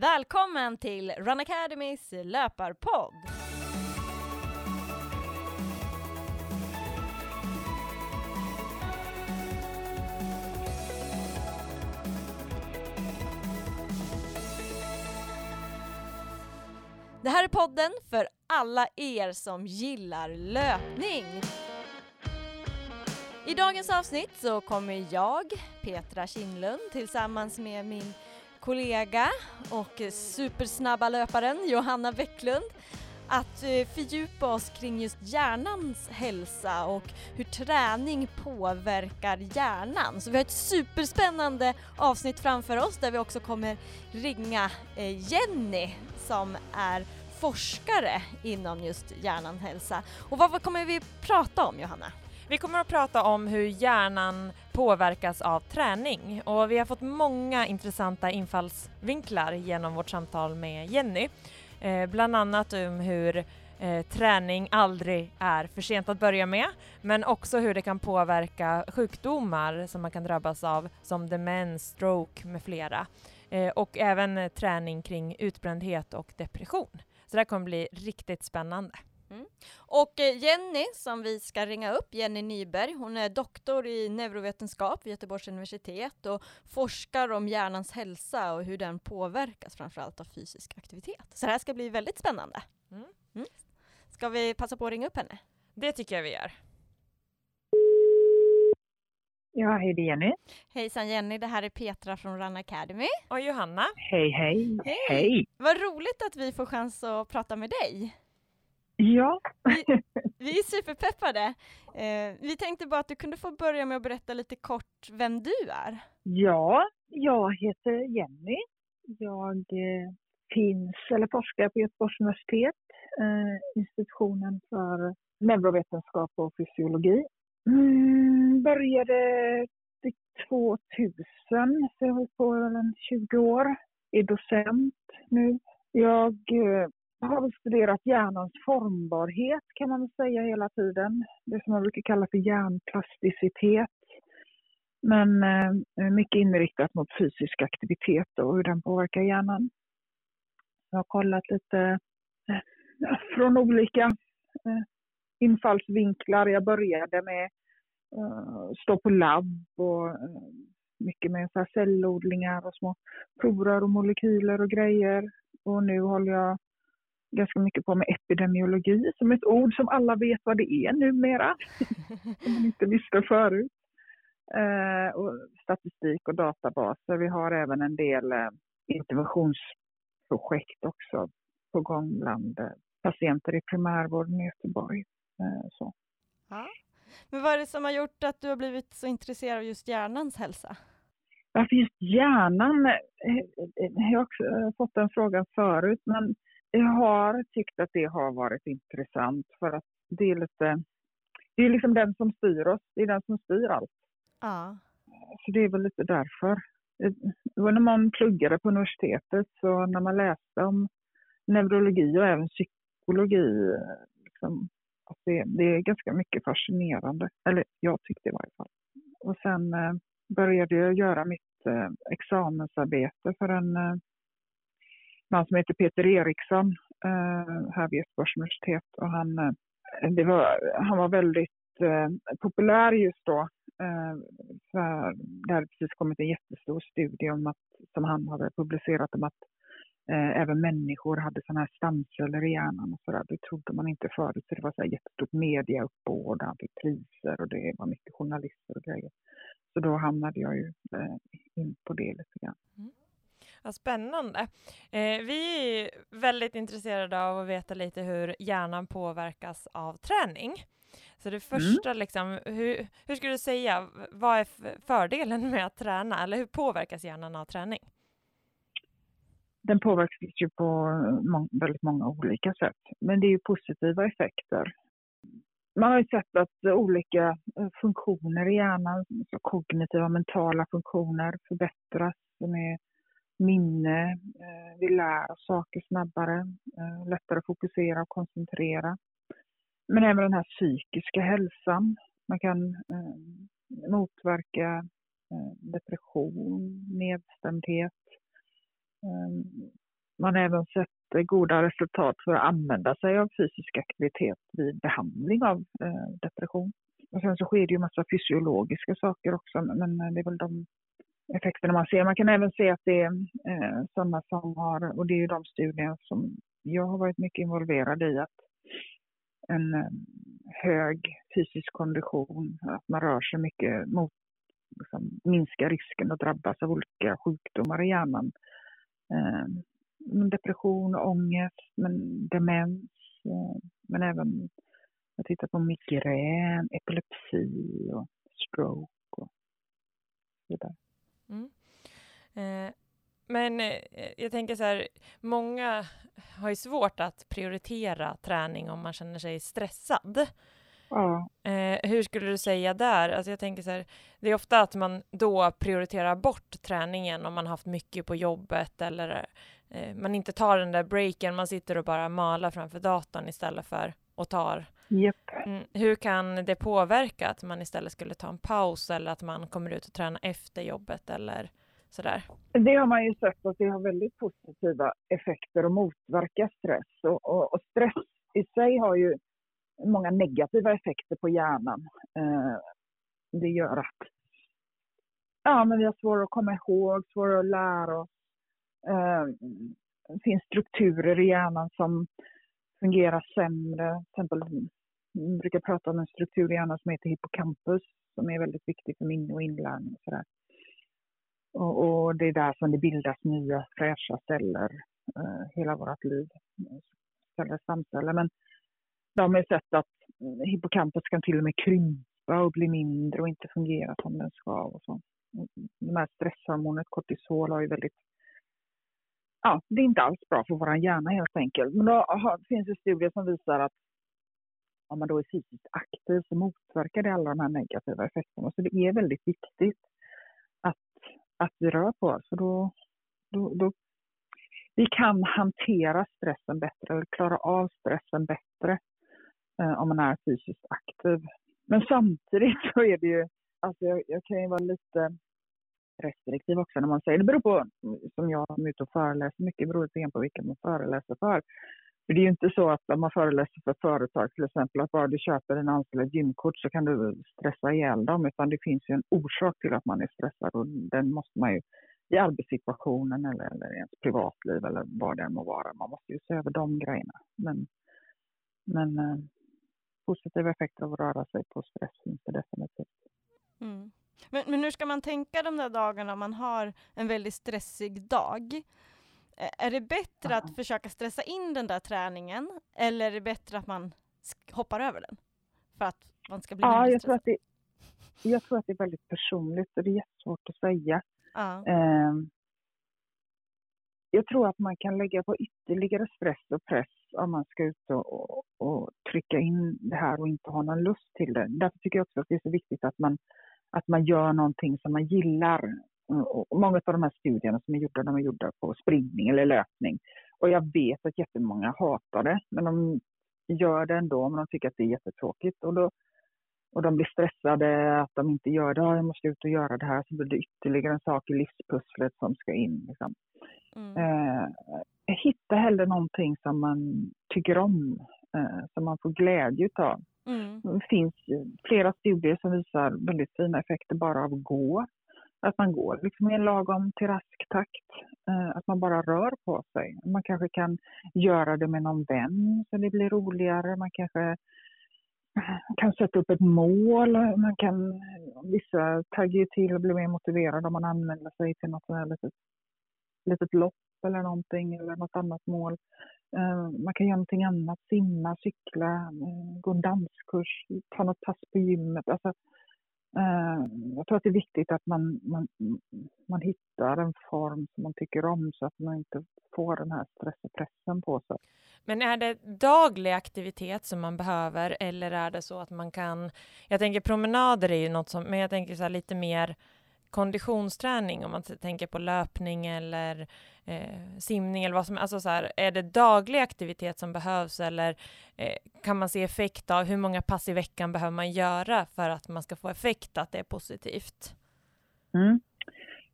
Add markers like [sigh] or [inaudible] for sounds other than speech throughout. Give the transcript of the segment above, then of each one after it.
Välkommen till Run Academys löparpodd! Det här är podden för alla er som gillar löpning. I dagens avsnitt så kommer jag, Petra Kindlund, tillsammans med min kollega och supersnabba löparen Johanna Bäcklund att eh, fördjupa oss kring just hjärnans hälsa och hur träning påverkar hjärnan. Så vi har ett superspännande avsnitt framför oss där vi också kommer ringa eh, Jenny som är forskare inom just hjärnan hälsa. Och vad kommer vi prata om Johanna? Vi kommer att prata om hur hjärnan påverkas av träning och vi har fått många intressanta infallsvinklar genom vårt samtal med Jenny. Eh, bland annat om hur eh, träning aldrig är för sent att börja med, men också hur det kan påverka sjukdomar som man kan drabbas av som demens, stroke med flera. Eh, och även träning kring utbrändhet och depression. Så det här kommer bli riktigt spännande. Mm. Och eh, Jenny som vi ska ringa upp, Jenny Nyberg, hon är doktor i neurovetenskap vid Göteborgs universitet och forskar om hjärnans hälsa och hur den påverkas framförallt av fysisk aktivitet. Så det här ska bli väldigt spännande. Mm. Mm. Ska vi passa på att ringa upp henne? Det tycker jag vi gör. Ja, hej det är Jenny. Hejsan Jenny, det här är Petra från Run Academy. Och Johanna. Hej, hej. Hej. hej. Vad roligt att vi får chans att prata med dig. Ja. Vi, vi är superpeppade. Eh, vi tänkte bara att du kunde få börja med att berätta lite kort vem du är. Ja, jag heter Jenny. Jag eh, finns, eller forskar på Göteborgs universitet, eh, institutionen för neurovetenskap och fysiologi. Mm, började 2000, så jag har hållit på en 20 år. Är docent nu. Jag eh, jag har studerat hjärnans formbarhet kan man säga hela tiden. Det som man brukar kalla för hjärnplasticitet. Men eh, mycket inriktat mot fysisk aktivitet och hur den påverkar hjärnan. Jag har kollat lite eh, från olika eh, infallsvinklar. Jag började med att stå på labb och eh, mycket med så cellodlingar och små prover och molekyler och grejer. Och nu håller jag ganska mycket på med epidemiologi som ett ord som alla vet vad det är numera. [laughs] som man inte visste förut. Eh, och statistik och databaser. Vi har även en del eh, interventionsprojekt också på gång bland eh, patienter i primärvården i Göteborg. Eh, så. Ja. Men vad är det som har gjort att du har blivit så intresserad av just hjärnans hälsa? Varför just hjärnan? Eh, eh, jag har också fått den frågan förut, men jag har tyckt att det har varit intressant för att det är lite, det är liksom den som styr oss, det är den som styr allt. Ja. Så det är väl lite därför. Det var när man pluggade på universitetet, så när man läste om neurologi och även psykologi, liksom, att det, det är ganska mycket fascinerande. Eller jag tyckte i varje fall. Och sen eh, började jag göra mitt eh, examensarbete för en eh, man som heter Peter Eriksson eh, här vid Göteborgs universitet. Och han, eh, det var, han var väldigt eh, populär just då. Eh, för det hade precis kommit en jättestor studie om att, som han hade publicerat om att eh, även människor hade sådana här stamceller i hjärnan och sådär. Det trodde man inte förut. Så det var så här jättestort mediauppbåd, han fick priser och det var mycket journalister och grejer. Så då hamnade jag ju eh, in på det lite grann. Mm. Vad spännande. Eh, vi är väldigt intresserade av att veta lite hur hjärnan påverkas av träning. Så det mm. första, mm. liksom, hur, hur skulle du säga, vad är fördelen med att träna, eller hur påverkas hjärnan av träning? Den påverkas ju på må väldigt många olika sätt, men det är ju positiva effekter. Man har ju sett att olika eh, funktioner i hjärnan, så kognitiva mentala funktioner förbättras med minne, eh, vi lär oss saker snabbare, eh, lättare att fokusera och koncentrera. Men även den här psykiska hälsan. Man kan eh, motverka depression, nedstämdhet, man har även sett goda resultat för att använda sig av fysisk aktivitet vid behandling av depression. Och sen så sker det ju massa fysiologiska saker också, men det är väl de effekterna man ser. Man kan även se att det är eh, sådana som har, och det är ju de studier som jag har varit mycket involverad i, att en eh, hög fysisk kondition, att man rör sig mycket mot, liksom, minskar risken att drabbas av olika sjukdomar i hjärnan. Eh, depression, ångest, men demens, eh, men även jag tittar på migrän, epilepsi och stroke och så vidare. Mm. Eh, men eh, jag tänker så här, många har ju svårt att prioritera träning om man känner sig stressad. Ja. Eh, hur skulle du säga där? Alltså jag tänker så här, det är ofta att man då prioriterar bort träningen om man haft mycket på jobbet eller eh, man inte tar den där breaken, man sitter och bara malar framför datorn istället för och tar. Yep. Mm, hur kan det påverka att man istället skulle ta en paus eller att man kommer ut och träna efter jobbet eller sådär? Det har man ju sett att det har väldigt positiva effekter och motverkar stress. Och, och, och stress i sig har ju många negativa effekter på hjärnan. Eh, det gör att ja, men vi har svårare att komma ihåg, svårare att lära oss. Eh, det finns strukturer i hjärnan som fungerar sämre. Till exempel, Mm, brukar prata om en struktur i hjärnan som heter hippocampus som är väldigt viktig för minne och inlärning. Och, sådär. Och, och det är där som det bildas nya fräscha celler eh, hela vårt liv. Celler, stamceller. Men de har sett att mm, hippocampus kan till och med krympa och bli mindre och inte fungera som den ska. Och så. De här stresshormonet kortisol har ju väldigt ja, det är inte alls bra för vår hjärna helt enkelt. Men då finns det studier som visar att om man då är fysiskt aktiv så motverkar det alla de här negativa effekterna. Så det är väldigt viktigt att, att vi rör på oss. Då, då, då, vi kan hantera stressen bättre, eller klara av stressen bättre eh, om man är fysiskt aktiv. Men samtidigt så är det ju, alltså jag, jag kan ju vara lite restriktiv också när man säger, det beror på, mm, som jag som är ute och föreläser mycket, beror på vilka man föreläser för. För det är ju inte så att om man föreläser för företag till exempel, att bara du köper en anställd gymkort så kan du stressa ihjäl dem, utan det finns ju en orsak till att man är stressad och den måste man ju i arbetssituationen eller, eller i ens privatliv eller vad det än må vara, man måste ju se över de grejerna. Men, men eh, positiva effekter av att röra sig på stress finns det definitivt. Mm. Men, men hur ska man tänka de där dagarna om man har en väldigt stressig dag? Är det bättre att försöka stressa in den där träningen eller är det bättre att man hoppar över den? För att man ska bli ja, jag tror, att det, jag tror att det är väldigt personligt och det är jättesvårt att säga. Ja. Um, jag tror att man kan lägga på ytterligare stress och press om man ska ut och, och, och, trycka in det här och inte ha någon lust till det. Därför tycker jag också att det är så viktigt att man att man gör någonting som man gillar. Och många av de här studierna som är gjorda, de är gjorda på springning eller löpning. Och jag vet att jättemånga hatar det, men de gör det ändå, men de tycker att det är jättetråkigt. Och, då, och de blir stressade att de inte gör det. jag måste ut och göra det här. Så blir det ytterligare en sak i livspusslet som ska in. Liksom. Mm. Eh, hitta hellre någonting som man tycker om, eh, som man får glädje av. Mm. Det finns flera studier som visar väldigt fina effekter bara av att gå. Att man går liksom i en lagom till rask takt. Eh, att man bara rör på sig. Man kanske kan göra det med någon vän så det blir roligare. Man kanske eh, kan sätta upp ett mål. Man kan, vissa taggar till och blir mer motiverade om man anmäler sig till något litet, litet lopp eller någonting eller något annat mål. Eh, man kan göra någonting annat, simma, cykla, gå en danskurs, ta något pass på gymmet. Alltså, Eh, jag tror att det är viktigt att man, man, man hittar en form som man tycker om så att man inte får den här stress och pressen på sig. Men är det daglig aktivitet som man behöver eller är det så att man kan, jag tänker promenader är ju något som, men jag tänker så lite mer konditionsträning om man tänker på löpning eller eh, simning eller vad som alltså så här, är det daglig aktivitet som behövs eller eh, kan man se effekt av hur många pass i veckan behöver man göra för att man ska få effekt att det är positivt? Mm.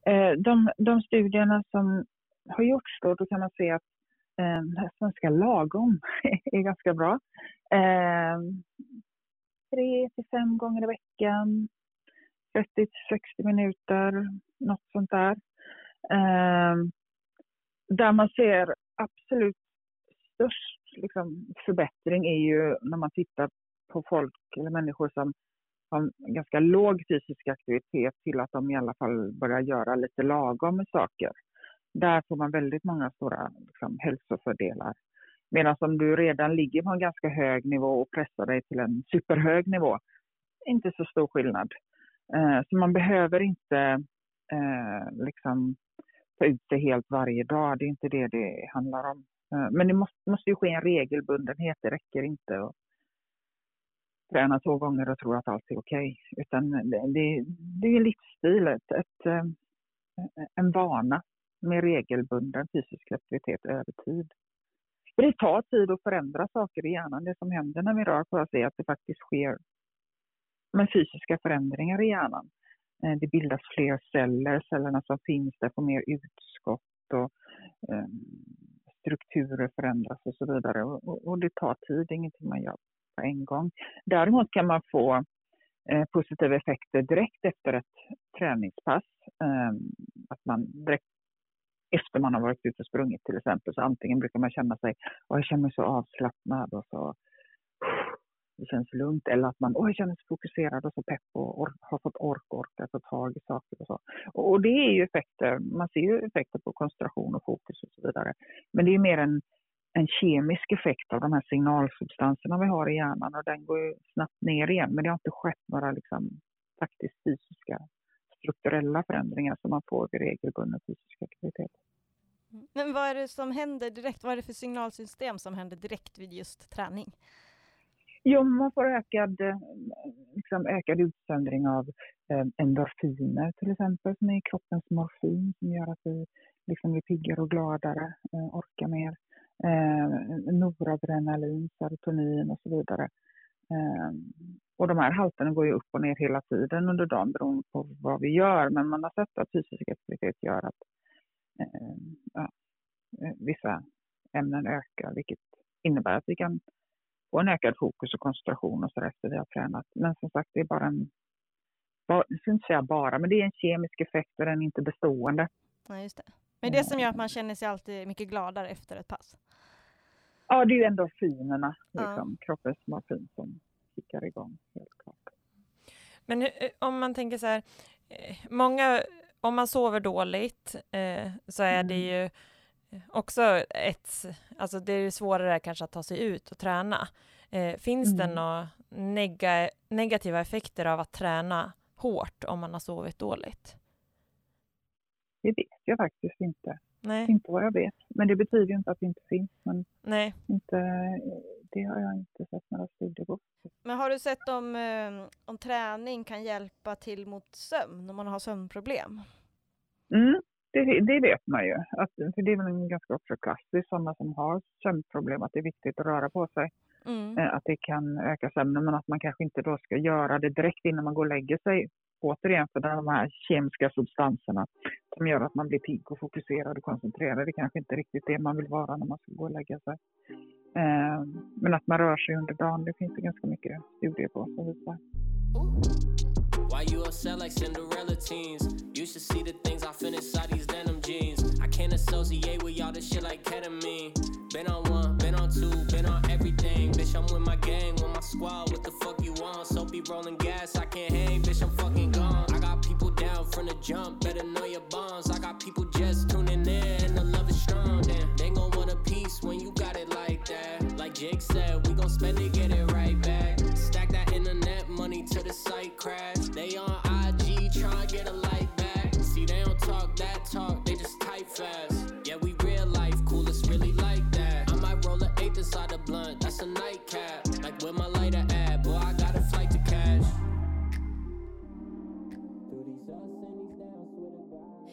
Eh, de, de studierna som har gjorts då, då kan man se att eh, svenska lagom [laughs] är ganska bra. Eh, tre till fem gånger i veckan, 30–60 minuter, något sånt där. Eh, där man ser absolut störst liksom, förbättring är ju när man tittar på folk eller människor som har ganska låg fysisk aktivitet till att de i alla fall börjar göra lite lagom med saker. Där får man väldigt många stora liksom, hälsofördelar. Medan om du redan ligger på en ganska hög nivå och pressar dig till en superhög nivå, inte så stor skillnad. Eh, så man behöver inte eh, liksom ta ut sig helt varje dag, det är inte det det handlar om. Eh, men det måste, måste ju ske en regelbundenhet, det räcker inte att träna två gånger och tro att allt är okej. Okay. Utan det, det, det är en livsstil, ett, ett, eh, en vana med regelbunden fysisk aktivitet över tid. Det tar tid att förändra saker i hjärnan. Det som händer när vi rör på oss är att det faktiskt sker med fysiska förändringar i hjärnan. Eh, det bildas fler celler, cellerna som finns där får mer utskott och eh, strukturer förändras och så vidare. Och, det tar tid, det är ingenting man gör på en gång. Däremot kan man få eh, positiva effekter direkt efter ett träningspass. Att man direkt efter man har varit ute och sprungit till exempel, så antingen brukar man känna sig, och jag känner mig så avslappnad och så det känns lugnt eller att man oj, känner sig fokuserad och så pepp och or har fått ork och orkat ta tag i saker och så. Och, och, det är ju effekter, man ser ju effekter på koncentration och fokus och så vidare. Men det är ju mer en, en kemisk effekt av de här signalsubstanserna vi har i hjärnan och den går ju snabbt ner igen. Men det har inte skett några liksom, faktiskt fysiska strukturella förändringar som man får vid regelbunden fysisk aktivitet. Mm. Men vad är det som händer direkt? Vad är det för signalsystem som händer direkt vid just träning? Jo, man får ökad, eh, liksom ökad utsöndring av eh, endorfiner till exempel, som är kroppens morfin som gör att vi liksom blir piggare och gladare, eh, orkar mer. Eh, noradrenalin, serotonin och så vidare. Eh, och de här halterna går ju upp och ner hela tiden under dagen beroende på vad vi gör. Men man har sett att fysisk aktivitet gör att eh, ja, eh, vissa ämnen ökar, vilket innebär att vi kan få en ökad fokus och koncentration och så efter vi har tränat. Men som sagt, det är bara en, jag ska inte säga bara, men det är en kemisk effekt och den är inte bestående. Ja, just det. Men det som gör att man känner sig alltid mycket gladare efter ett pass? Ja, det är ju endorfinerna, liksom, ja. kroppens morfin som kickar igång, helt klart. Men eh, om man tänker så här, eh, många, om man sover dåligt eh, så är mm. det ju också ett, alltså det är svårare kanske att ta sig ut och träna. Eh, finns mm. det några nega, negativa effekter av att träna hårt om man har sovit dåligt? Det vet jag faktiskt inte. Nej. Inte vad jag vet. Men det betyder inte att det inte finns. Men Nej. Inte, det har jag inte sett några studier på. Men har du sett om, eh, om träning kan hjälpa till mot sömn, om man har sömnproblem? Mm, det, det, vet man ju. Att, för det är väl ganska också klassiskt, sådana som har sömnproblem, att det är viktigt att röra på sig. Mm. Eh, att det kan öka sömnen, men att man kanske inte då ska göra det direkt innan man går och lägger sig. Återigen, för de här kemiska substanserna som gör att man blir pigg och fokuserad och koncentrerad. Det är kanske inte riktigt det man vill vara när man ska gå och lägga sig. Eh, men att man rör sig under dagen, det finns det ganska mycket studier på som visar. Why you upset like Cinderella teens? You should see the things I feel inside these denim jeans. I can't associate with y'all this shit like ketamine. Been on one, been on two, been on everything. Bitch, I'm with my gang, with my squad. What the fuck you want? So be rolling gas, I can't hang. Bitch, I'm fucking gone. I got people down from the jump, better know your bonds. I got people just tuning in, and the love is strong. Damn, they gon' want a piece when you got it like that. Like Jake said, we gon' spend it, get it right back. Stack that internet money to the site crash.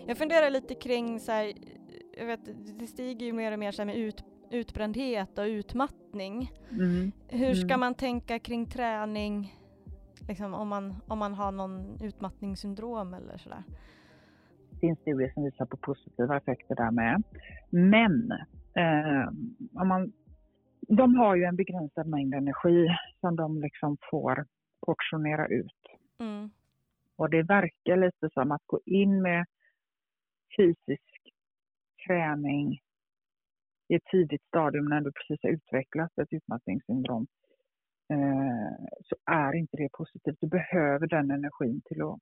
Jag funderar lite kring så här, jag vet, det stiger ju mer och mer så med ut, utbrändhet och utmattning. Mm. Hur ska mm. man tänka kring träning Liksom om, man, om man har någon utmattningssyndrom eller sådär? finns studier som visar på positiva effekter där med. Men eh, om man, de har ju en begränsad mängd energi som de liksom får portionera ut. Mm. Och det verkar lite som att gå in med fysisk träning i ett tidigt stadium när du precis har utvecklat ett utmattningssyndrom eh, så är inte det positivt. Du behöver den energin till att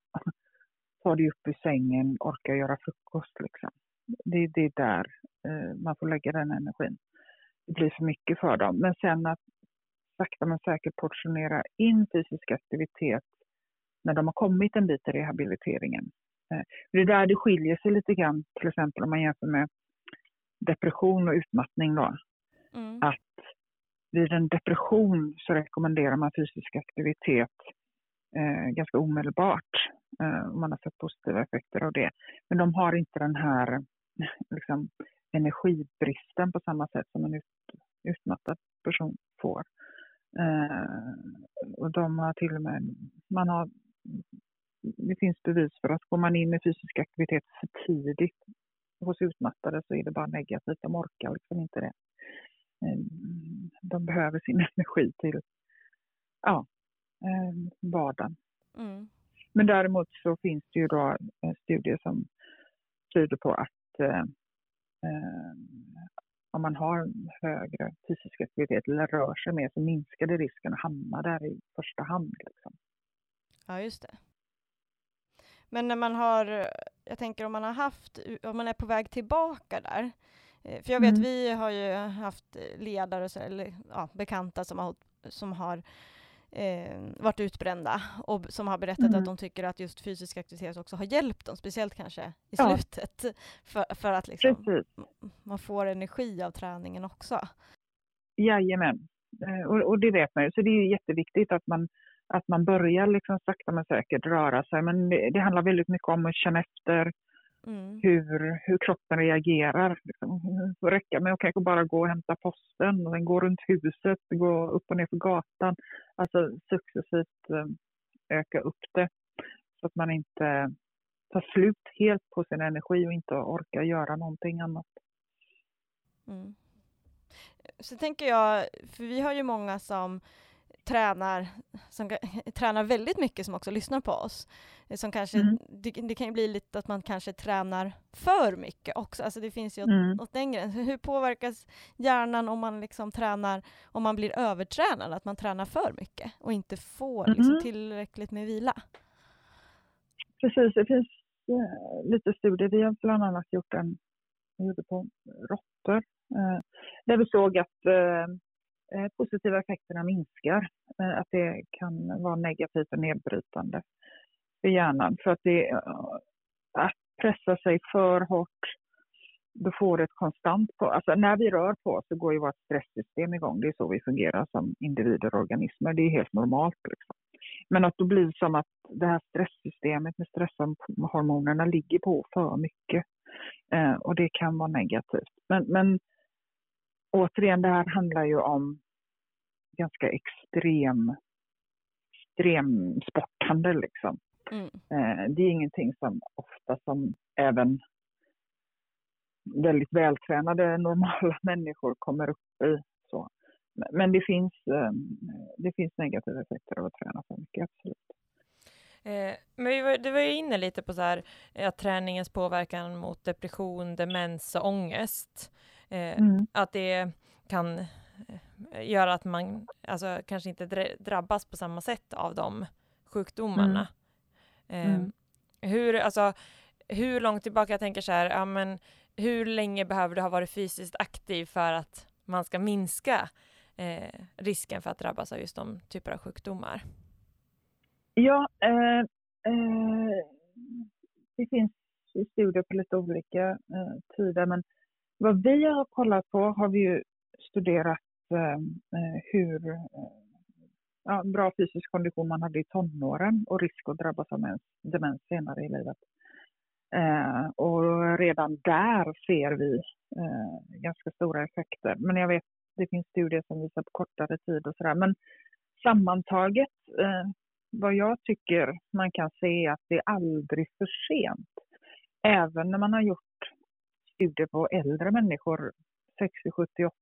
ta dig upp ur sängen, orka göra frukost. Liksom. Det, det är där eh, man får lägga den energin. Det blir för mycket för dem. Men sen att sakta men säkert portionera in fysisk aktivitet när de har kommit en bit i rehabiliteringen. Eh, det är där det skiljer sig lite grann, till exempel om man jämför med depression och utmattning. Då. Mm. Att vid en depression så rekommenderar man fysisk aktivitet eh, ganska omedelbart. Eh, man har sett positiva effekter av det. Men de har inte den här liksom, energibristen på samma sätt som en ut, utmattad person får. Eh, och de har till och med, man har, det finns bevis för att går man in med fysisk aktivitet för tidigt hos utmattade så är det bara negativt, de orkar liksom inte det. Eh, de behöver sin [laughs] energi till ja, eh, vardagen. Mm. Men däremot så finns det ju då studier som tyder på att eh, om man har högre fysisk aktivitet eller rör sig mer så minskar det risken att hamna där i första hand. Liksom. Ja, just det. Men när man har, jag tänker om man har haft, om man är på väg tillbaka där, eh, för jag vet mm. vi har ju haft ledare, eller ja, bekanta som har, som har eh, varit utbrända och som har berättat mm. att de tycker att just fysisk aktivitet också har hjälpt dem, speciellt kanske i ja. slutet, [laughs] för, för att liksom, man får energi av träningen också. Jajamän, eh, och, och det vet man ju, så det är jätteviktigt att man att man börjar liksom sakta men säkert röra sig. Men det, det handlar väldigt mycket om att känna efter mm. hur, hur kroppen reagerar. Liksom. Det räcker med att kanske bara gå och hämta posten, och gå runt huset, gå upp och ner för gatan. Alltså successivt eh, öka upp det så att man inte tar slut helt på sin energi och inte orkar göra någonting annat. Mm. Så tänker jag, för vi har ju många som tränar, som [laughs] tränar väldigt mycket som också lyssnar på oss. Eh, som kanske, mm. det, det, kan ju bli lite att man kanske tränar för mycket också. Alltså det finns ju åt, mm. åt den gränsen. Hur påverkas hjärnan om man liksom tränar, om man blir övertränad, att man tränar för mycket och inte får liksom, mm. tillräckligt med vila? Precis, det finns eh, lite studier. Vi har bland annat gjort en, vi gjorde på råttor, eh, där vi såg att Eh, Eh, positiva effekterna minskar. Eh, att det kan vara negativt och nedbrytande för hjärnan. För att, det, eh, att pressa sig för hårt, då får det ett konstant på... Alltså när vi rör på oss så går ju vårt stresssystem igång. Det är så vi fungerar som individer och organismer. Det är helt normalt. Liksom. Men att det blir som att det här stresssystemet med stresshormonerna ligger på för mycket. Eh, och det kan vara negativt. Men, men återigen, det här handlar ju om ganska extrem, extrem sporthandel. Liksom. Mm. Eh, det är ingenting som ofta som även väldigt vältränade normala [laughs] människor kommer upp i. Så. Men det finns, eh, det finns negativa effekter av att träna för mycket, absolut. Eh, men du var ju inne lite på så här, att träningens påverkan mot depression, demens och ångest. Eh, mm. Att det kan eh, göra att man alltså, kanske inte drabbas på samma sätt av de sjukdomarna. Mm. Eh, mm. hur, alltså, hur långt tillbaka, jag tänker så här, ja, men, hur länge behöver du ha varit fysiskt aktiv för att man ska minska eh, risken för att drabbas av just de typer av sjukdomar? Ja, eh, eh, det finns studier på lite olika eh, tider, men vad vi har kollat på har vi ju studerat Eh, eh, hur eh, ja, bra fysisk kondition man hade i tonåren och risk att drabbas av demens senare i livet. Eh, och redan där ser vi eh, ganska stora effekter. Men jag vet, det finns studier som visar på kortare tid och sådär. Men sammantaget, eh, vad jag tycker man kan se är att det är aldrig för sent även när man har gjort studier på äldre människor, 60, 70, 80,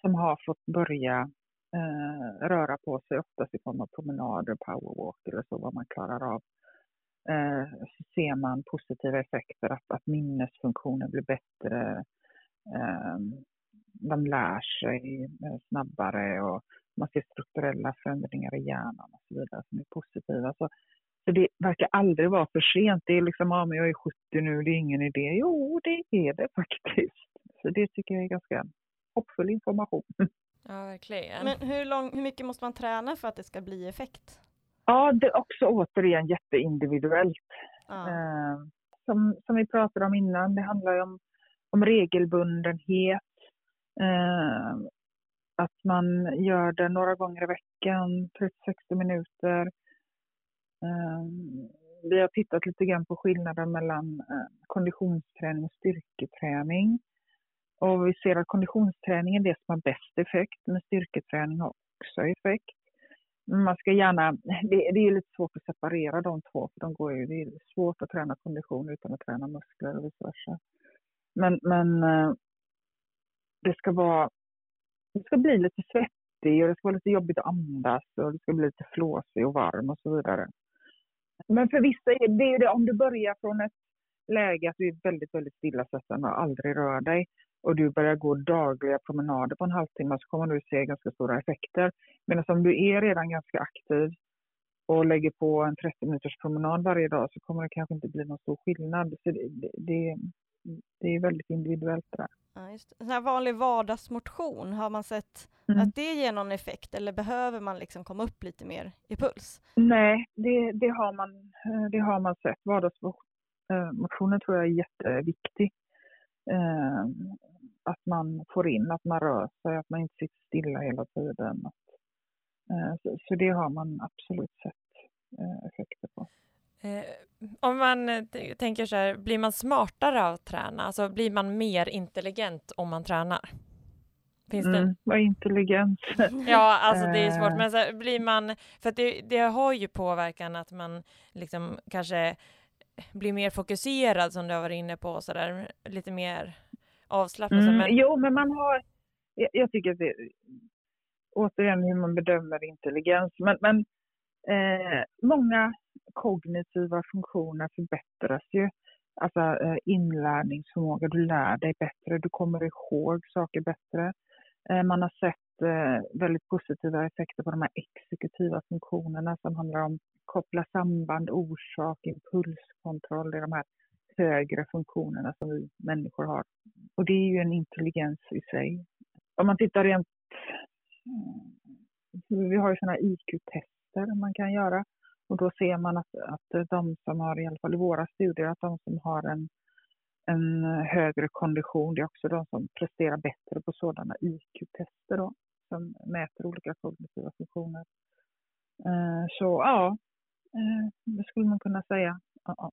som har fått börja eh, röra på sig, oftast i form av promenader, powerwalk eller så, vad man klarar av, eh, så ser man positiva effekter, att, att minnesfunktionen blir bättre, eh, de lär sig eh, snabbare och man ser strukturella förändringar i hjärnan och så vidare som är positiva. Så, så det verkar aldrig vara för sent. Det är liksom, ja men jag är 70 nu, det är ingen idé. Jo, det är det faktiskt. Så det tycker jag är ganska hoppfull information. Ja, verkligen. Men hur, lång, hur mycket måste man träna för att det ska bli effekt? Ja, det är också återigen jätteindividuellt. Ja. Eh, som, som vi pratade om innan, det handlar ju om, om regelbundenhet. Eh, att man gör det några gånger i veckan, 30-60 minuter. Eh, vi har tittat lite grann på skillnaden mellan eh, konditionsträning och styrketräning. Och vi ser att konditionsträning är det som har bäst effekt, men styrketräning har också effekt. Man ska gärna, det, det är lite svårt att separera de två, för de går ju, det är svårt att träna kondition utan att träna muskler och vice versa. Men, men eh, det ska vara, det ska bli lite svettig och det ska vara lite jobbigt att andas och det ska bli lite flåsig och varm och så vidare. Men för vissa är det ju det, om du börjar från ett läge att du är väldigt, väldigt stillasittande och aldrig rör dig och du börjar gå dagliga promenader på en halvtimme så kommer du se ganska stora effekter. Medan om du är redan ganska aktiv och lägger på en 30 minuters promenad varje dag så kommer det kanske inte bli någon stor skillnad. Så det, det, det, är väldigt individuellt det där. Ja, just det. Här vanlig vardagsmotion, har man sett Mm. att det ger någon effekt eller behöver man liksom komma upp lite mer i puls? Nej, det, det, har man, eh, det har man sett. Vardagsmotionen tror jag är jätteviktig. Att man får in, att man rör sig, att man inte sitter stilla hela tiden. Eh, så, det har man absolut sett eh, effekter på. Eh, om man tänker så här, blir man smartare av att träna? Alltså blir man mer intelligent om man tränar? Finns det? Mm, vad intelligent. [laughs] Ja, alltså det är svårt, men så här, blir man, för det, det har ju påverkan att man liksom kanske blir mer fokuserad som du har varit inne på, så där, lite mer avslappnad. Mm, Men, Jo, men man har... Jag, jag tycker att det... Återigen hur man bedömer intelligens. Men, men eh, många kognitiva funktioner förbättras ju. Alltså eh, inlärningsförmåga, du lär dig bättre, du kommer ihåg saker bättre. Eh, man har sett eh, väldigt positiva effekter på de här exekutiva funktionerna som handlar om koppla samband, orsak, impulskontroll. Det är de här högre funktionerna som vi människor har. Och det är ju en intelligens i sig. Om man tittar rent... Eh, vi har ju sådana IQ-tester man kan göra. Och då ser man att, att de som har, i alla fall i våra studier, att de som har en, en högre kondition, det är också de som presterar bättre på sådana IQ-tester då, som mäter olika kognitiva funktioner. Eh, Så ja, eh, det skulle man kunna säga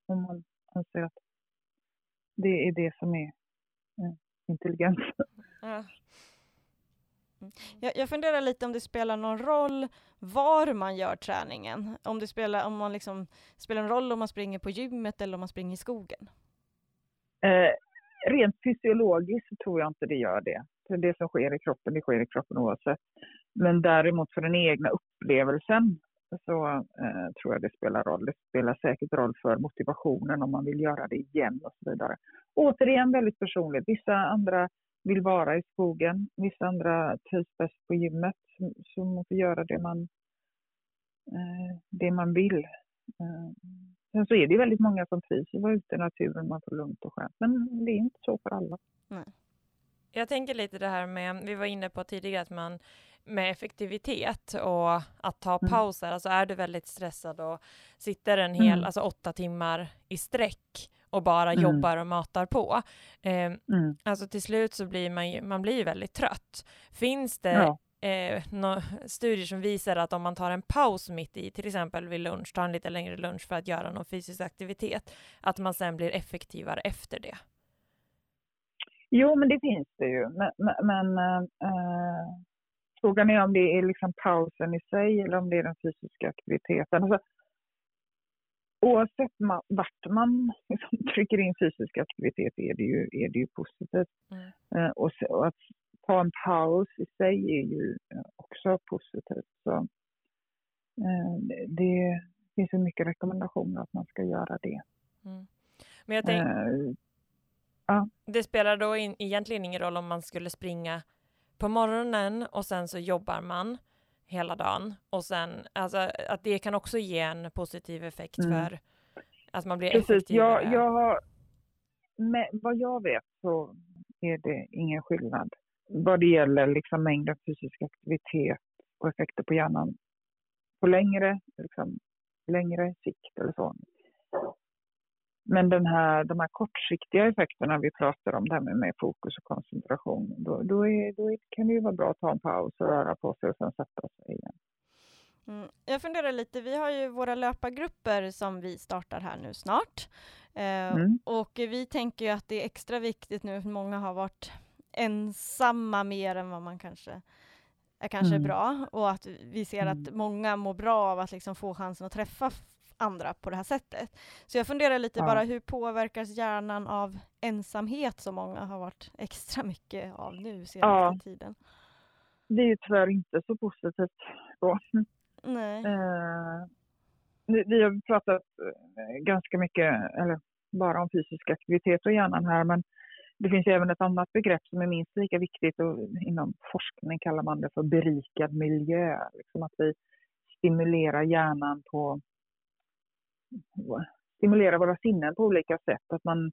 om man anser att det är det som är intelligens. ja. Jag, jag funderar lite om det spelar någon roll var man gör träningen. Om det spelar, om man liksom, spelar en roll om man springer på gymmet eller om man springer i skogen. Eh, rent fysiologiskt så tror jag inte det gör det. För det som sker i kroppen, det sker i kroppen oavsett. Men däremot för den egna upplevelsen så eh, tror jag det spelar roll. Det spelar säkert roll för motivationen om man vill göra det igen och så vidare. Återigen väldigt personligt. Vissa andra vill vara i skogen, vissa andra trivs bäst på gymmet. Så, man får göra det man, eh, det man vill. Eh, Sen så är det ju väldigt många som trivs att vara ute i naturen, man får lugnt och skönt. Men det är inte så för alla. Jag tänker lite det här med, vi var inne på tidigare att man med effektivitet och att ta Mm. pauser, alltså är du väldigt stressad och sitter en hel, Mm. alltså åtta timmar i sträck och bara Mm. jobbar och matar på, eh, Mm. alltså till slut så blir man ju, man blir ju väldigt trött. Finns det Ja. eh, nå- studier som visar att om man tar en paus mitt i, till exempel vid lunch, tar en lite längre lunch för att göra någon fysisk aktivitet, att man sen blir effektivare efter det? Jo, men det finns det ju. Men, men, eh, frågan är om det är liksom pausen i sig eller om det är den fysiska aktiviteten. Alltså, oavsett ma vart man liksom [laughs] trycker in fysisk aktivitet är det ju, är det ju positivt. Mm. Eh, och, så, och, att ta en paus i sig är ju eh, också positivt. Så, eh, det finns ju mycket rekommendationer att man ska göra det. Mm. Men jag tänk, uh, ja. Det spelar då in, egentligen ingen roll om man skulle springa på morgonen och sen så jobbar man hela dagen och sen alltså att det kan också ge en positiv effekt mm. för att man blir Precis, effektivare. Jag, jag har, med, vad jag vet så är det ingen skillnad vad det gäller liksom mängden fysisk aktivitet och effekter på hjärnan på längre, liksom, längre sikt eller så. Men den här, de här kortsiktiga effekterna vi pratar om, det här med, med fokus och koncentration, då, då, är, då kan det ju vara bra att ta en paus och röra på sig och sen sätta sig igen. Mm. Jag funderar lite, vi har ju våra löpargrupper som vi startar här nu snart. Eh, mm. Och vi tänker ju att det är extra viktigt nu, för många har varit ensamma mer än vad man kanske är kanske mm. bra och att vi ser att mm. många mår bra av att liksom få chansen att träffa andra på det här sättet. Så jag funderar lite ja. bara, hur påverkas hjärnan av ensamhet som många har varit extra mycket av nu senaste ja. tiden? Det är ju tyvärr inte så positivt då. Nej. Eh, vi har pratat eh, ganska mycket, eller bara om fysisk aktivitet och hjärnan här, men det finns även ett annat begrepp som är minst lika viktigt och inom forskning kallar man det för berikad miljö. Liksom att vi stimulerar hjärnan på stimulera våra sinnen på olika sätt. Att man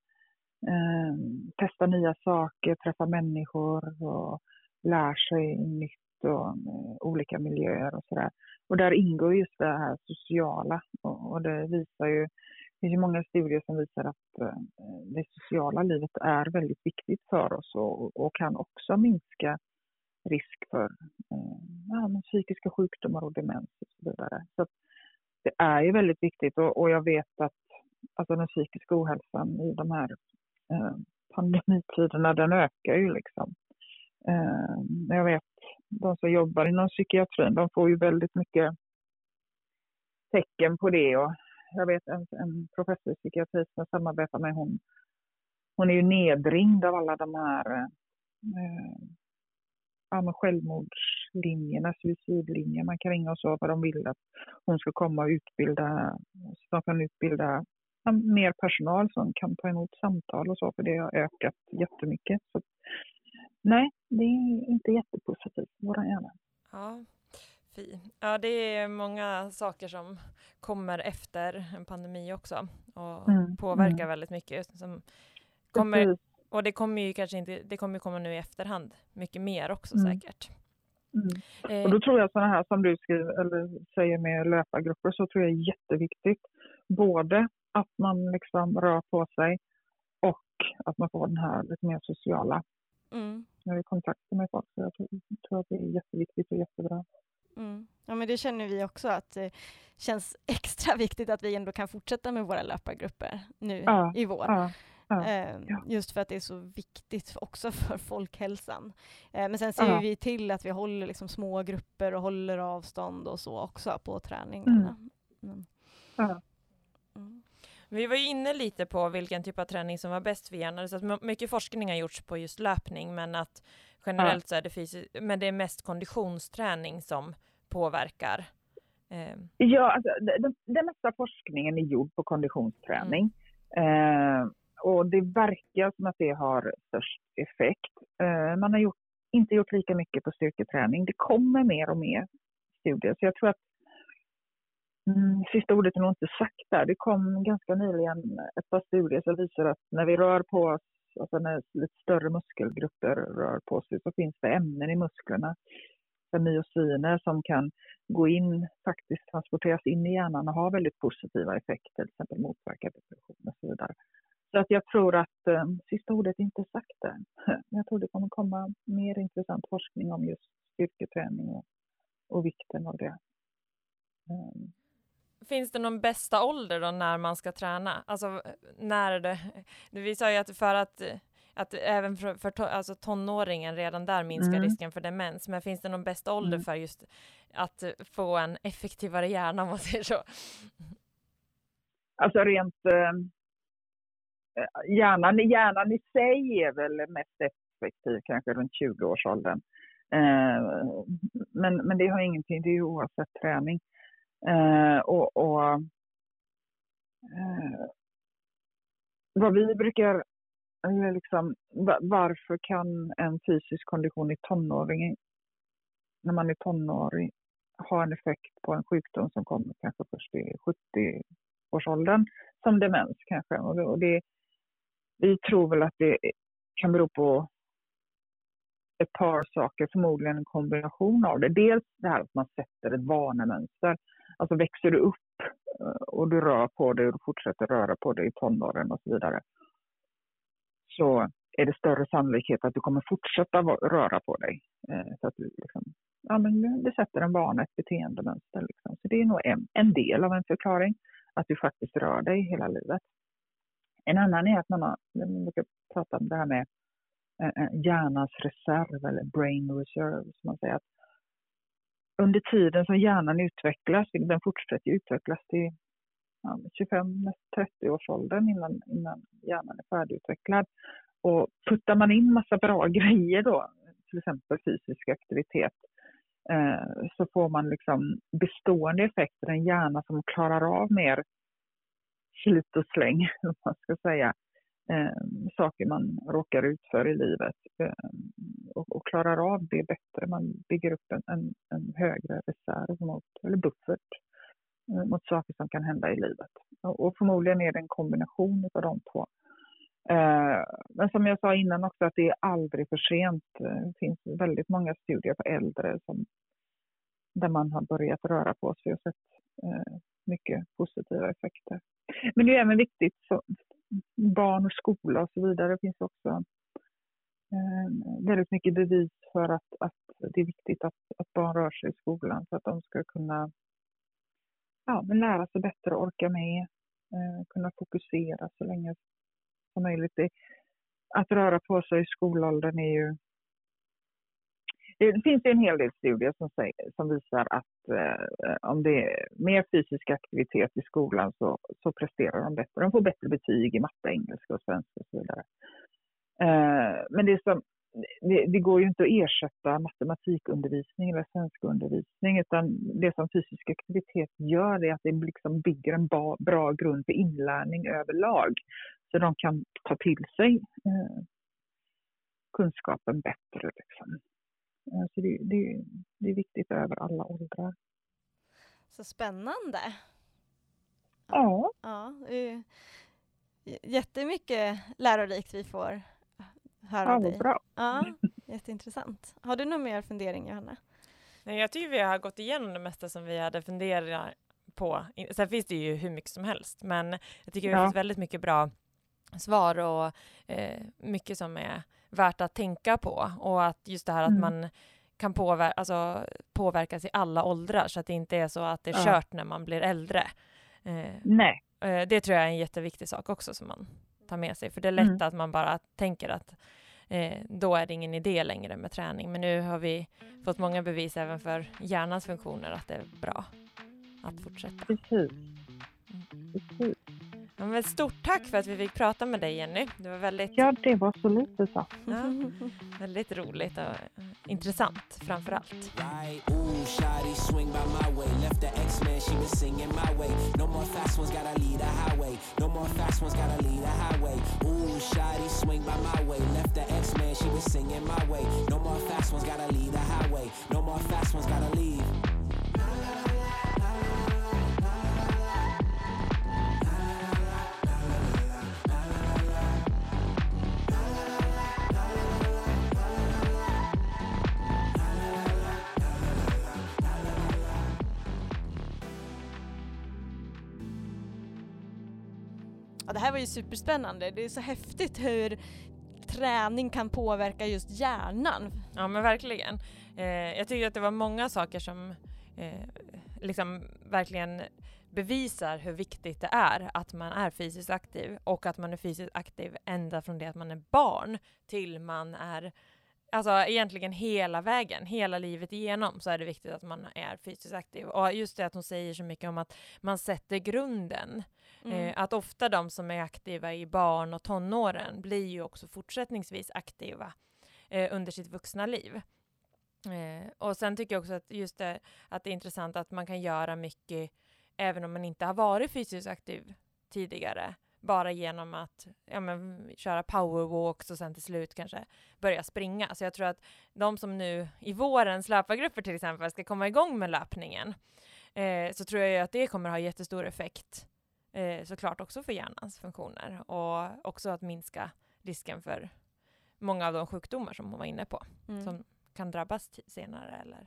eh, testar nya saker, träffar människor och lär sig nytt och eh, olika miljöer och sådär. Och där ingår just det här sociala och, och det visar ju det finns ju många studier som visar att eh, det sociala livet är väldigt viktigt för oss och, och kan också minska risk för eh, ja, psykiska sjukdomar och demens och så vidare. Så det är ju väldigt viktigt och, och, jag vet att alltså den psykiska ohälsan i de här eh, pandemitiderna, den ökar ju liksom. Eh, jag vet de som jobbar inom psykiatrin, de får ju väldigt mycket tecken på det och jag vet en, en professor i psykiatri som jag samarbetar med, hon, hon är ju nedringd av alla de här eh, ja, självmordslinjerna, suicidlinjer. Man kan ringa och så vad de vill att hon ska komma och utbilda, så de kan utbilda mer personal som kan ta emot samtal och så, för det har ökat jättemycket. Så, nej, det är inte jättepositivt, våra hjärna. Ja, Fi. Ja, det är många saker som kommer efter en pandemi också och mm, påverkar mm. väldigt mycket. Som kommer, och det kommer ju kanske inte, det kommer komma nu i efterhand mycket mer också mm. säkert. Mm. Eh. Och då tror jag sådana här som du skriver, eller säger med löpargrupper, så tror jag är jätteviktigt. Både att man liksom rör på sig och att man får den här lite mer sociala mm. kontakten med folk. Så jag tror, tror att det är jätteviktigt och jättebra. Mm. Ja, men det känner vi också att det känns [laughs] extra viktigt att vi ändå kan fortsätta med våra löpargrupper nu ja, i vår. Ja, ja, eh, just för att det är så viktigt också [laughs] för folkhälsan. Eh, men sen ser vi till att vi håller liksom små grupper och håller avstånd och så också på träningarna. Mm. Mm. Vi var ju inne lite på vilken typ av träning som var bäst för hjärnan. Så att mycket forskning har gjorts på just löpning, men att generellt så är det fysiskt, men det är mest konditionsträning som påverkar? Eh. Ja, alltså, den, den mesta forskningen är gjord på konditionsträning. Mm. Eh, och det verkar som att det har störst effekt. Eh, man har gjort, inte gjort lika mycket på styrketräning. Det kommer mer och mer studier. Så jag tror att mm, sista ordet är nog inte sagt där. Det kom ganska nyligen ett par studier som visar att när vi rör på oss, alltså när lite större muskelgrupper rör på sig, så finns det ämnen i musklerna myosiner som kan gå in, faktiskt transporteras in i hjärnan och ha väldigt positiva effekter, till exempel motverka depression och så vidare. Så att jag tror att eh, sista ordet är inte sagt än. [laughs] Jag tror det kommer komma mer intressant forskning om just styrketräning och, och vikten av det. Um. Finns det någon bästa ålder då när man ska träna? Alltså när det, [laughs] vi sa ju att för att att även för, för to, alltså tonåringen redan där minskar mm. risken för demens. Men finns det någon bästa ålder mm. för just att få en effektivare hjärna om man säger så? Alltså rent eh, Eh, hjärnan, hjärnan i sig är väl mest effektiv kanske runt 20-årsåldern. Eh, men, men det har ingenting, det är ju oavsett träning. Eh, och, och vad vi brukar, liksom, varför kan en fysisk kondition i tonåringen, när man är tonåring, ha en effekt på en sjukdom som kommer kanske först i 70-årsåldern, som demens kanske. Och det, vi tror väl att det kan bero på ett par saker, förmodligen en kombination av det. Dels det här att man sätter ett vanemönster. Alltså växer du upp eh, och du rör på dig och du fortsätter röra på dig i tonåren och så vidare. Så är det större sannolikhet att du kommer fortsätta röra på dig. Eh, så att du liksom, ja, men det sätter en vana, ett beteendemönster. Liksom. Så det är nog en, en del av en förklaring, att du faktiskt rör dig hela livet. En annan är att man, har, man brukar prata om det här med eh, eh, hjärnans reserv eller brain reserve. Som man säger. Att under tiden som hjärnan utvecklas, den fortsätter utvecklas till ja, 25-30 års åldern innan, innan hjärnan är färdigutvecklad. Och puttar man in massa bra [laughs] grejer då, till exempel fysisk aktivitet, eh, så får man liksom bestående effekter, en hjärna som klarar av mer slit och släng, [laughs] om man ska säga, eh, saker man råkar ut för i livet eh, och, och, klarar av det bättre. Man bygger upp en, en, en högre reserv, mot, eller buffert, eh, mot saker som kan hända i livet. Och, och förmodligen är det en kombination av de två. Eh, men som jag sa innan också att det är aldrig för sent. Eh, det finns väldigt många studier på äldre som, där man har börjat röra på sig och sett Eh, mycket positiva effekter. Men det är även viktigt för barn och skola och så vidare. Det finns också eh, väldigt mycket bevis för att, att det är viktigt att, att barn rör sig i skolan för att de ska kunna ja, men lära sig bättre och orka med, eh, kunna fokusera så länge som möjligt. Att röra på sig i skolåldern är ju det finns en hel del studier som, säger, som visar att eh, om det är mer fysisk aktivitet i skolan så, så presterar de bättre. De får bättre betyg i matte, engelska och svenska och så vidare. Eh, men det, som, det, det, går ju inte att ersätta matematikundervisning eller svenskundervisning utan det som fysisk aktivitet gör är att det liksom bygger en ba, bra grund för inlärning överlag. Så de kan ta till sig eh, kunskapen bättre. Liksom. Eh, så det, det, det är viktigt över alla åldrar. Så spännande! Ja. ja jättemycket lärorikt vi får höra ja, dig. Bra. Ja, [laughs] jätteintressant. Har du någon mer fundering, Johanna? Nej, jag tycker vi har gått igenom det mesta som vi hade funderat på. Sen finns det ju hur mycket som helst, men jag tycker vi har fått väldigt mycket bra svar och eh, mycket som är värt att tänka på och att just det här mm. att man kan påver alltså, påverkas i alla åldrar så att det inte är så att det är kört ja. när man blir äldre. Eh, Nej. Eh, det tror jag är en jätteviktig sak också som man tar med sig, för det är lätt mm. att man bara tänker att eh, då är det ingen idé längre med träning, men nu har vi fått många bevis även för hjärnans funktioner att det är bra att fortsätta. Precis. Mm. Precis. Ja, men stort tack för att vi fick prata med dig Jenny. Det var väldigt... Ja, det var så lite så. Ja, väldigt roligt och intressant framför allt. Ja, det här var ju superspännande. Det är så häftigt hur träning kan påverka just hjärnan. Ja men verkligen. Eh, jag tycker att det var många saker som eh, liksom verkligen bevisar hur viktigt det är att man är fysiskt aktiv och att man är fysiskt aktiv ända från det att man är barn till man är alltså egentligen hela vägen, hela livet igenom så är det viktigt att man är fysiskt aktiv. Och just det att hon säger så mycket om att man sätter grunden. Mm. Eh, att ofta de som är aktiva i barn och tonåren blir ju också fortsättningsvis aktiva eh, under sitt vuxna liv. Eh, och sen tycker jag också att just det, att det är intressant att man kan göra mycket även om man inte har varit fysiskt aktiv tidigare bara genom att ja, men, köra powerwalks och sen till slut kanske börja springa. Så jag tror att de som nu i vårens löpargrupper till exempel ska komma igång med löpningen eh, så tror jag att det kommer ha jättestor effekt eh, såklart också för hjärnans funktioner och också att minska risken för många av de sjukdomar som hon var inne på Mm. som kan drabbas senare eller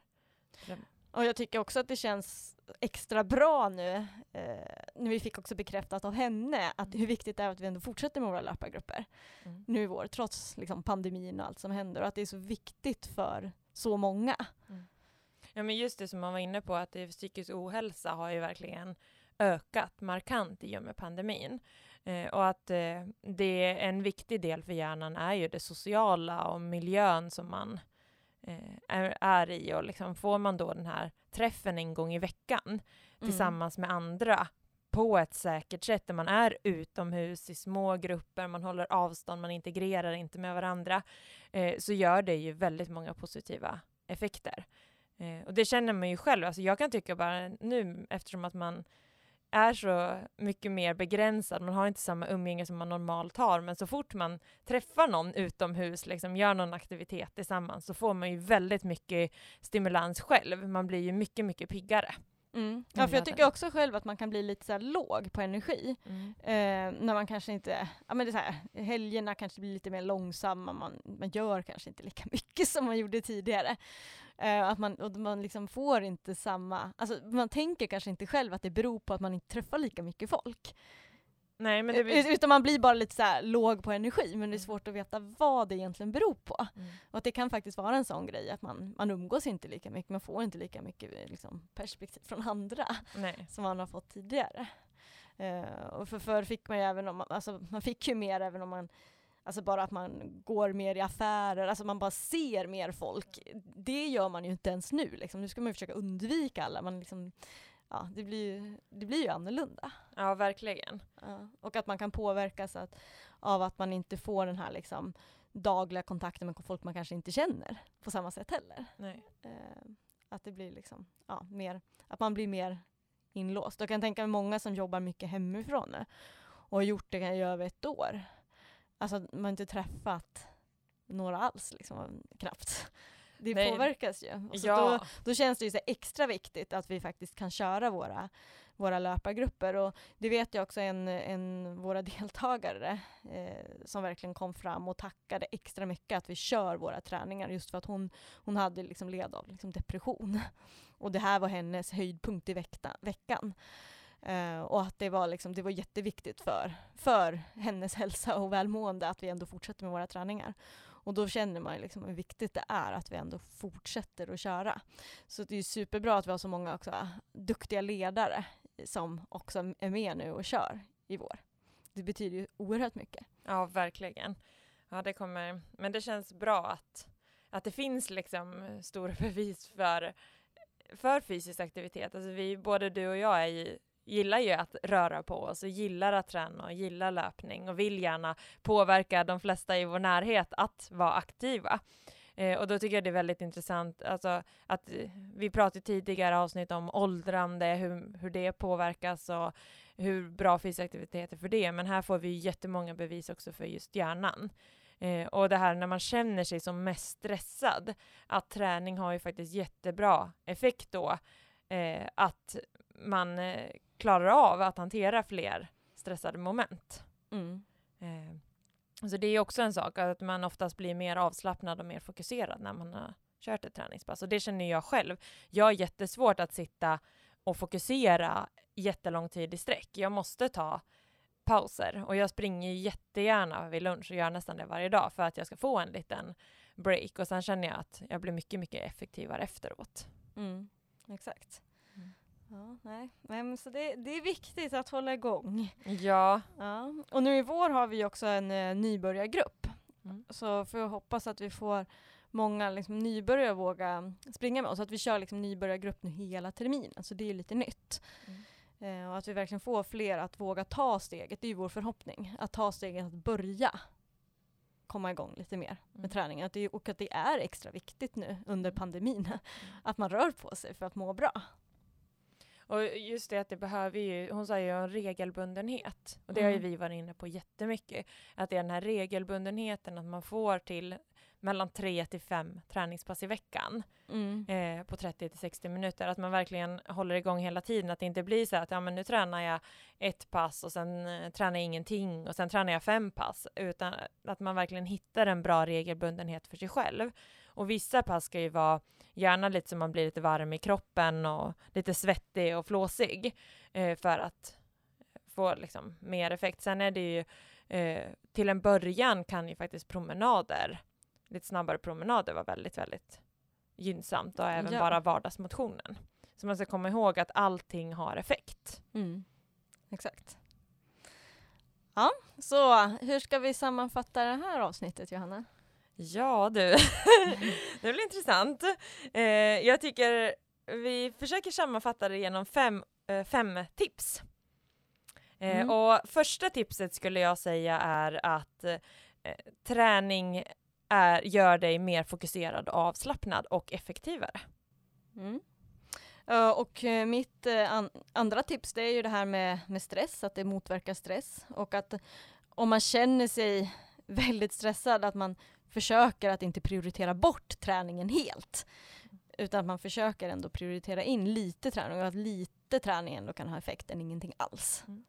Och jag tycker också att det känns extra bra nu, eh, när vi fick också bekräftat av henne att hur viktigt det är att vi ändå fortsätter med våra löpargrupper Mm. nu i vår, trots liksom, pandemin och allt som händer och att det är så viktigt för så många. Ja men just det som man var inne på att det psykisk ohälsa har ju verkligen ökat markant i och med pandemin. Eh, och att eh, det är en viktig del för hjärnan är ju det sociala och miljön som man eh, är, är i och liksom får man då den här träffen en gång i veckan tillsammans med andra på ett säkert sätt där man är utomhus i små grupper, man håller avstånd, man integrerar inte med varandra, eh, så gör det ju väldigt många positiva effekter. Eh, och det känner man ju själv, alltså jag kan tycka bara nu eftersom att man är så mycket mer begränsad, man har inte samma umgänge som man normalt har, men så fort man träffar någon utomhus, liksom gör någon aktivitet tillsammans, så får man ju väldigt mycket stimulans själv. Man blir ju mycket, mycket piggare. Mm. Ja, för jag tycker också själv att man kan bli lite så låg på energi. Eh, när man kanske inte, ja men det är så här, helgerna kanske blir lite mer långsamma, man, man gör kanske inte lika [laughs] mycket som man gjorde tidigare. Eh, att man, och man liksom får inte samma, alltså man tänker kanske inte själv att det beror på att man inte träffar lika mycket folk. Nej, men blir... Utan man blir bara lite så här låg på energi, men det är svårt att veta vad det egentligen beror på. Mm. Och att det kan faktiskt vara en sån grej att man, man umgås inte lika mycket, man får inte lika mycket liksom, perspektiv från andra Nej. [laughs] som man har fått tidigare. Eh, och för förr fick man ju även om man, alltså man fick ju mer även om man Alltså bara att man går mer i affärer, alltså man bara ser mer folk. Det gör man ju inte ens nu liksom. Nu ska man ju försöka undvika alla, man liksom, ja det blir ju, det blir ju annorlunda. Ja, verkligen. Ja. Och att man kan påverkas att, av att man inte får den här liksom dagliga kontakten med folk man kanske inte känner på samma sätt heller. Eh, att det blir liksom, ja, mer, att man blir mer inlåst. Jag kan tänka mig många som jobbar mycket hemifrån nu och har gjort det i över ett år. Alltså man har inte träffat några alls liksom, knappt. Det Nej. påverkas ju. Och så då, Ja, då känns det ju så extra viktigt att vi faktiskt kan köra våra, våra löpargrupper. Och det vet jag också en, en våra [laughs] deltagare eh, som verkligen kom fram och tackade extra mycket att vi kör våra träningar just för att hon, hon hade liksom led av liksom depression. [laughs] Och det här var hennes höjdpunkt i vekta, veckan. Eh, och att det var, liksom, det var jätteviktigt för, för hennes hälsa och välmående att vi ändå fortsätter med våra träningar. Och då känner man ju liksom hur viktigt det är att vi ändå fortsätter att köra. Så det är superbra att vi har så många också duktiga ledare som också är med nu och kör i vår. Det betyder ju oerhört mycket. ja, verkligen. Ja, det kommer... Men det känns bra att, att det finns liksom stora [laughs] bevis för, för fysisk aktivitet. Alltså vi, både du och jag är ju, gillar ju att röra på oss och gillar att träna och gillar löpning och vill gärna påverka de flesta i vår närhet att vara aktiva. Eh, och då tycker jag det är väldigt intressant alltså, att eh, vi pratade tidigare avsnitt om åldrande, hur, hur det påverkas och hur bra fysisk aktivitet är för det. Men här får vi jättemånga bevis också för just hjärnan. Eh, och det här när man känner sig som mest stressad, att träning har ju faktiskt jättebra effekt då. Eh, att man eh, klarar av att hantera fler stressade moment. Mm. Så det är också en sak, att man oftast blir mer avslappnad och mer fokuserad när man har kört ett träningspass. Och det känner jag själv. Jag har jättesvårt att sitta och fokusera jättelång tid i sträck. Jag måste ta pauser och jag springer jättegärna vid lunch och gör nästan det varje dag för att jag ska få en liten break och sen känner jag att jag blir mycket, mycket effektivare efteråt. Mm. Exakt. Ja, nej. men så det, det är viktigt att hålla igång. Ja, Ja. Och nu i vår har vi också en eh, nybörjargrupp. Mm. Så får jag hoppas att vi får många liksom nybörjare våga springa med oss. Att vi kör liksom nybörjargrupp nu hela terminen, så det är lite nytt. Mm. Eh, och att vi verkligen får fler att våga ta steget, det är ju vår förhoppning. Att ta steget att börja komma igång lite mer med mm. träningen. Att det, och att det är extra viktigt nu under mm. pandemin, mm. [laughs] att man rör på sig för att må bra. Och just det att det behöver ju, hon sa ju en regelbundenhet. Och det mm. har ju mm. vi varit inne på jättemycket. Att det är den här regelbundenheten, att man får till mellan tre till fem träningspass i veckan mm. eh, på 30 till 60 minuter. Att man verkligen håller igång hela tiden. Att det inte blir så att ja, men nu tränar jag ett pass och sen eh, tränar jag ingenting och sen tränar jag fem pass. Utan att man verkligen hittar en bra regelbundenhet för sig själv. Och vissa pass ska ju vara gärna lite så man blir lite varm i kroppen och lite svettig och flåsig eh, för att få liksom mer effekt. Sen är det ju eh, till en början kan ju faktiskt promenader, lite snabbare promenader vara väldigt, väldigt gynnsamt och även ja. bara vardagsmotionen. Så man ska komma ihåg att allting har effekt. Mm. Exakt. Ja, så hur ska vi sammanfatta det här avsnittet Johanna? Ja du, [laughs] det blir intressant. Eh, jag tycker vi försöker sammanfatta det genom fem, eh, fem tips. Eh, mm. Och första tipset skulle jag säga är att eh, träning är, gör dig mer fokuserad, avslappnad och effektivare. Mm. Uh, och uh, mitt uh, an andra tips det är ju det här med, med stress, att det motverkar stress och att om man känner sig [laughs] väldigt stressad, att man försöker att inte prioritera bort träningen helt. Utan att man försöker ändå prioritera in lite träning och att lite träning ändå kan ha effekt än ingenting alls. Mm.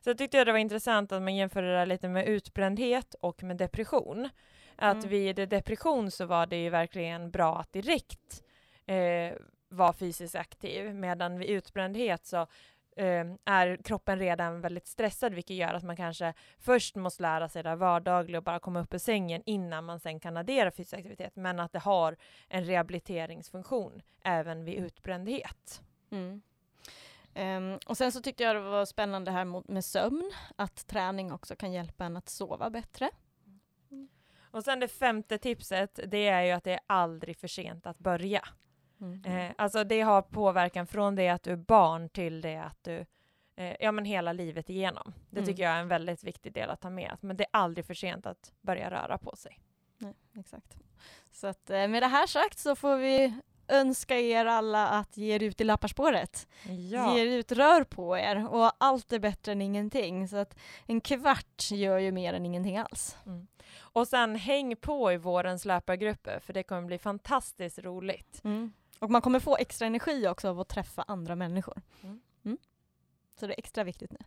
Så jag tyckte det var intressant att man jämförde det lite med utbrändhet och med depression. Att mm. vid depression så var det ju verkligen bra att direkt eh, vara fysiskt aktiv medan vid utbrändhet så eh, är kroppen redan väldigt stressad vilket gör att man kanske först måste lära sig det vardagliga och bara komma upp ur sängen innan man sen kan addera fysisk aktivitet men att det har en rehabiliteringsfunktion även vid utbrändhet. Mm. Um, och sen så tyckte jag det var spännande här med sömn, att träning också kan hjälpa en att sova bättre. Och sen det femte tipset, det är ju att det är aldrig för sent att börja. Mm. Eh, alltså det har påverkan från det att du är barn till det att du, eh, ja men hela livet igenom. Det mm. tycker jag är en väldigt viktig del att ta med. Men det är aldrig för sent att börja röra på sig. Nej, exakt. Så att eh, med det här sagt så får vi önska er alla att ge er ut i lapparspåret. Ja. Ge er ut, rör på er och allt är bättre än ingenting. Så att en kvart gör ju mer än ingenting alls. Mm. Och sen häng på i vårens löpargrupper för det kommer bli fantastiskt roligt. Mm. Och man kommer få extra energi också av att träffa andra människor. Mm. Mm. Så det är extra viktigt nu.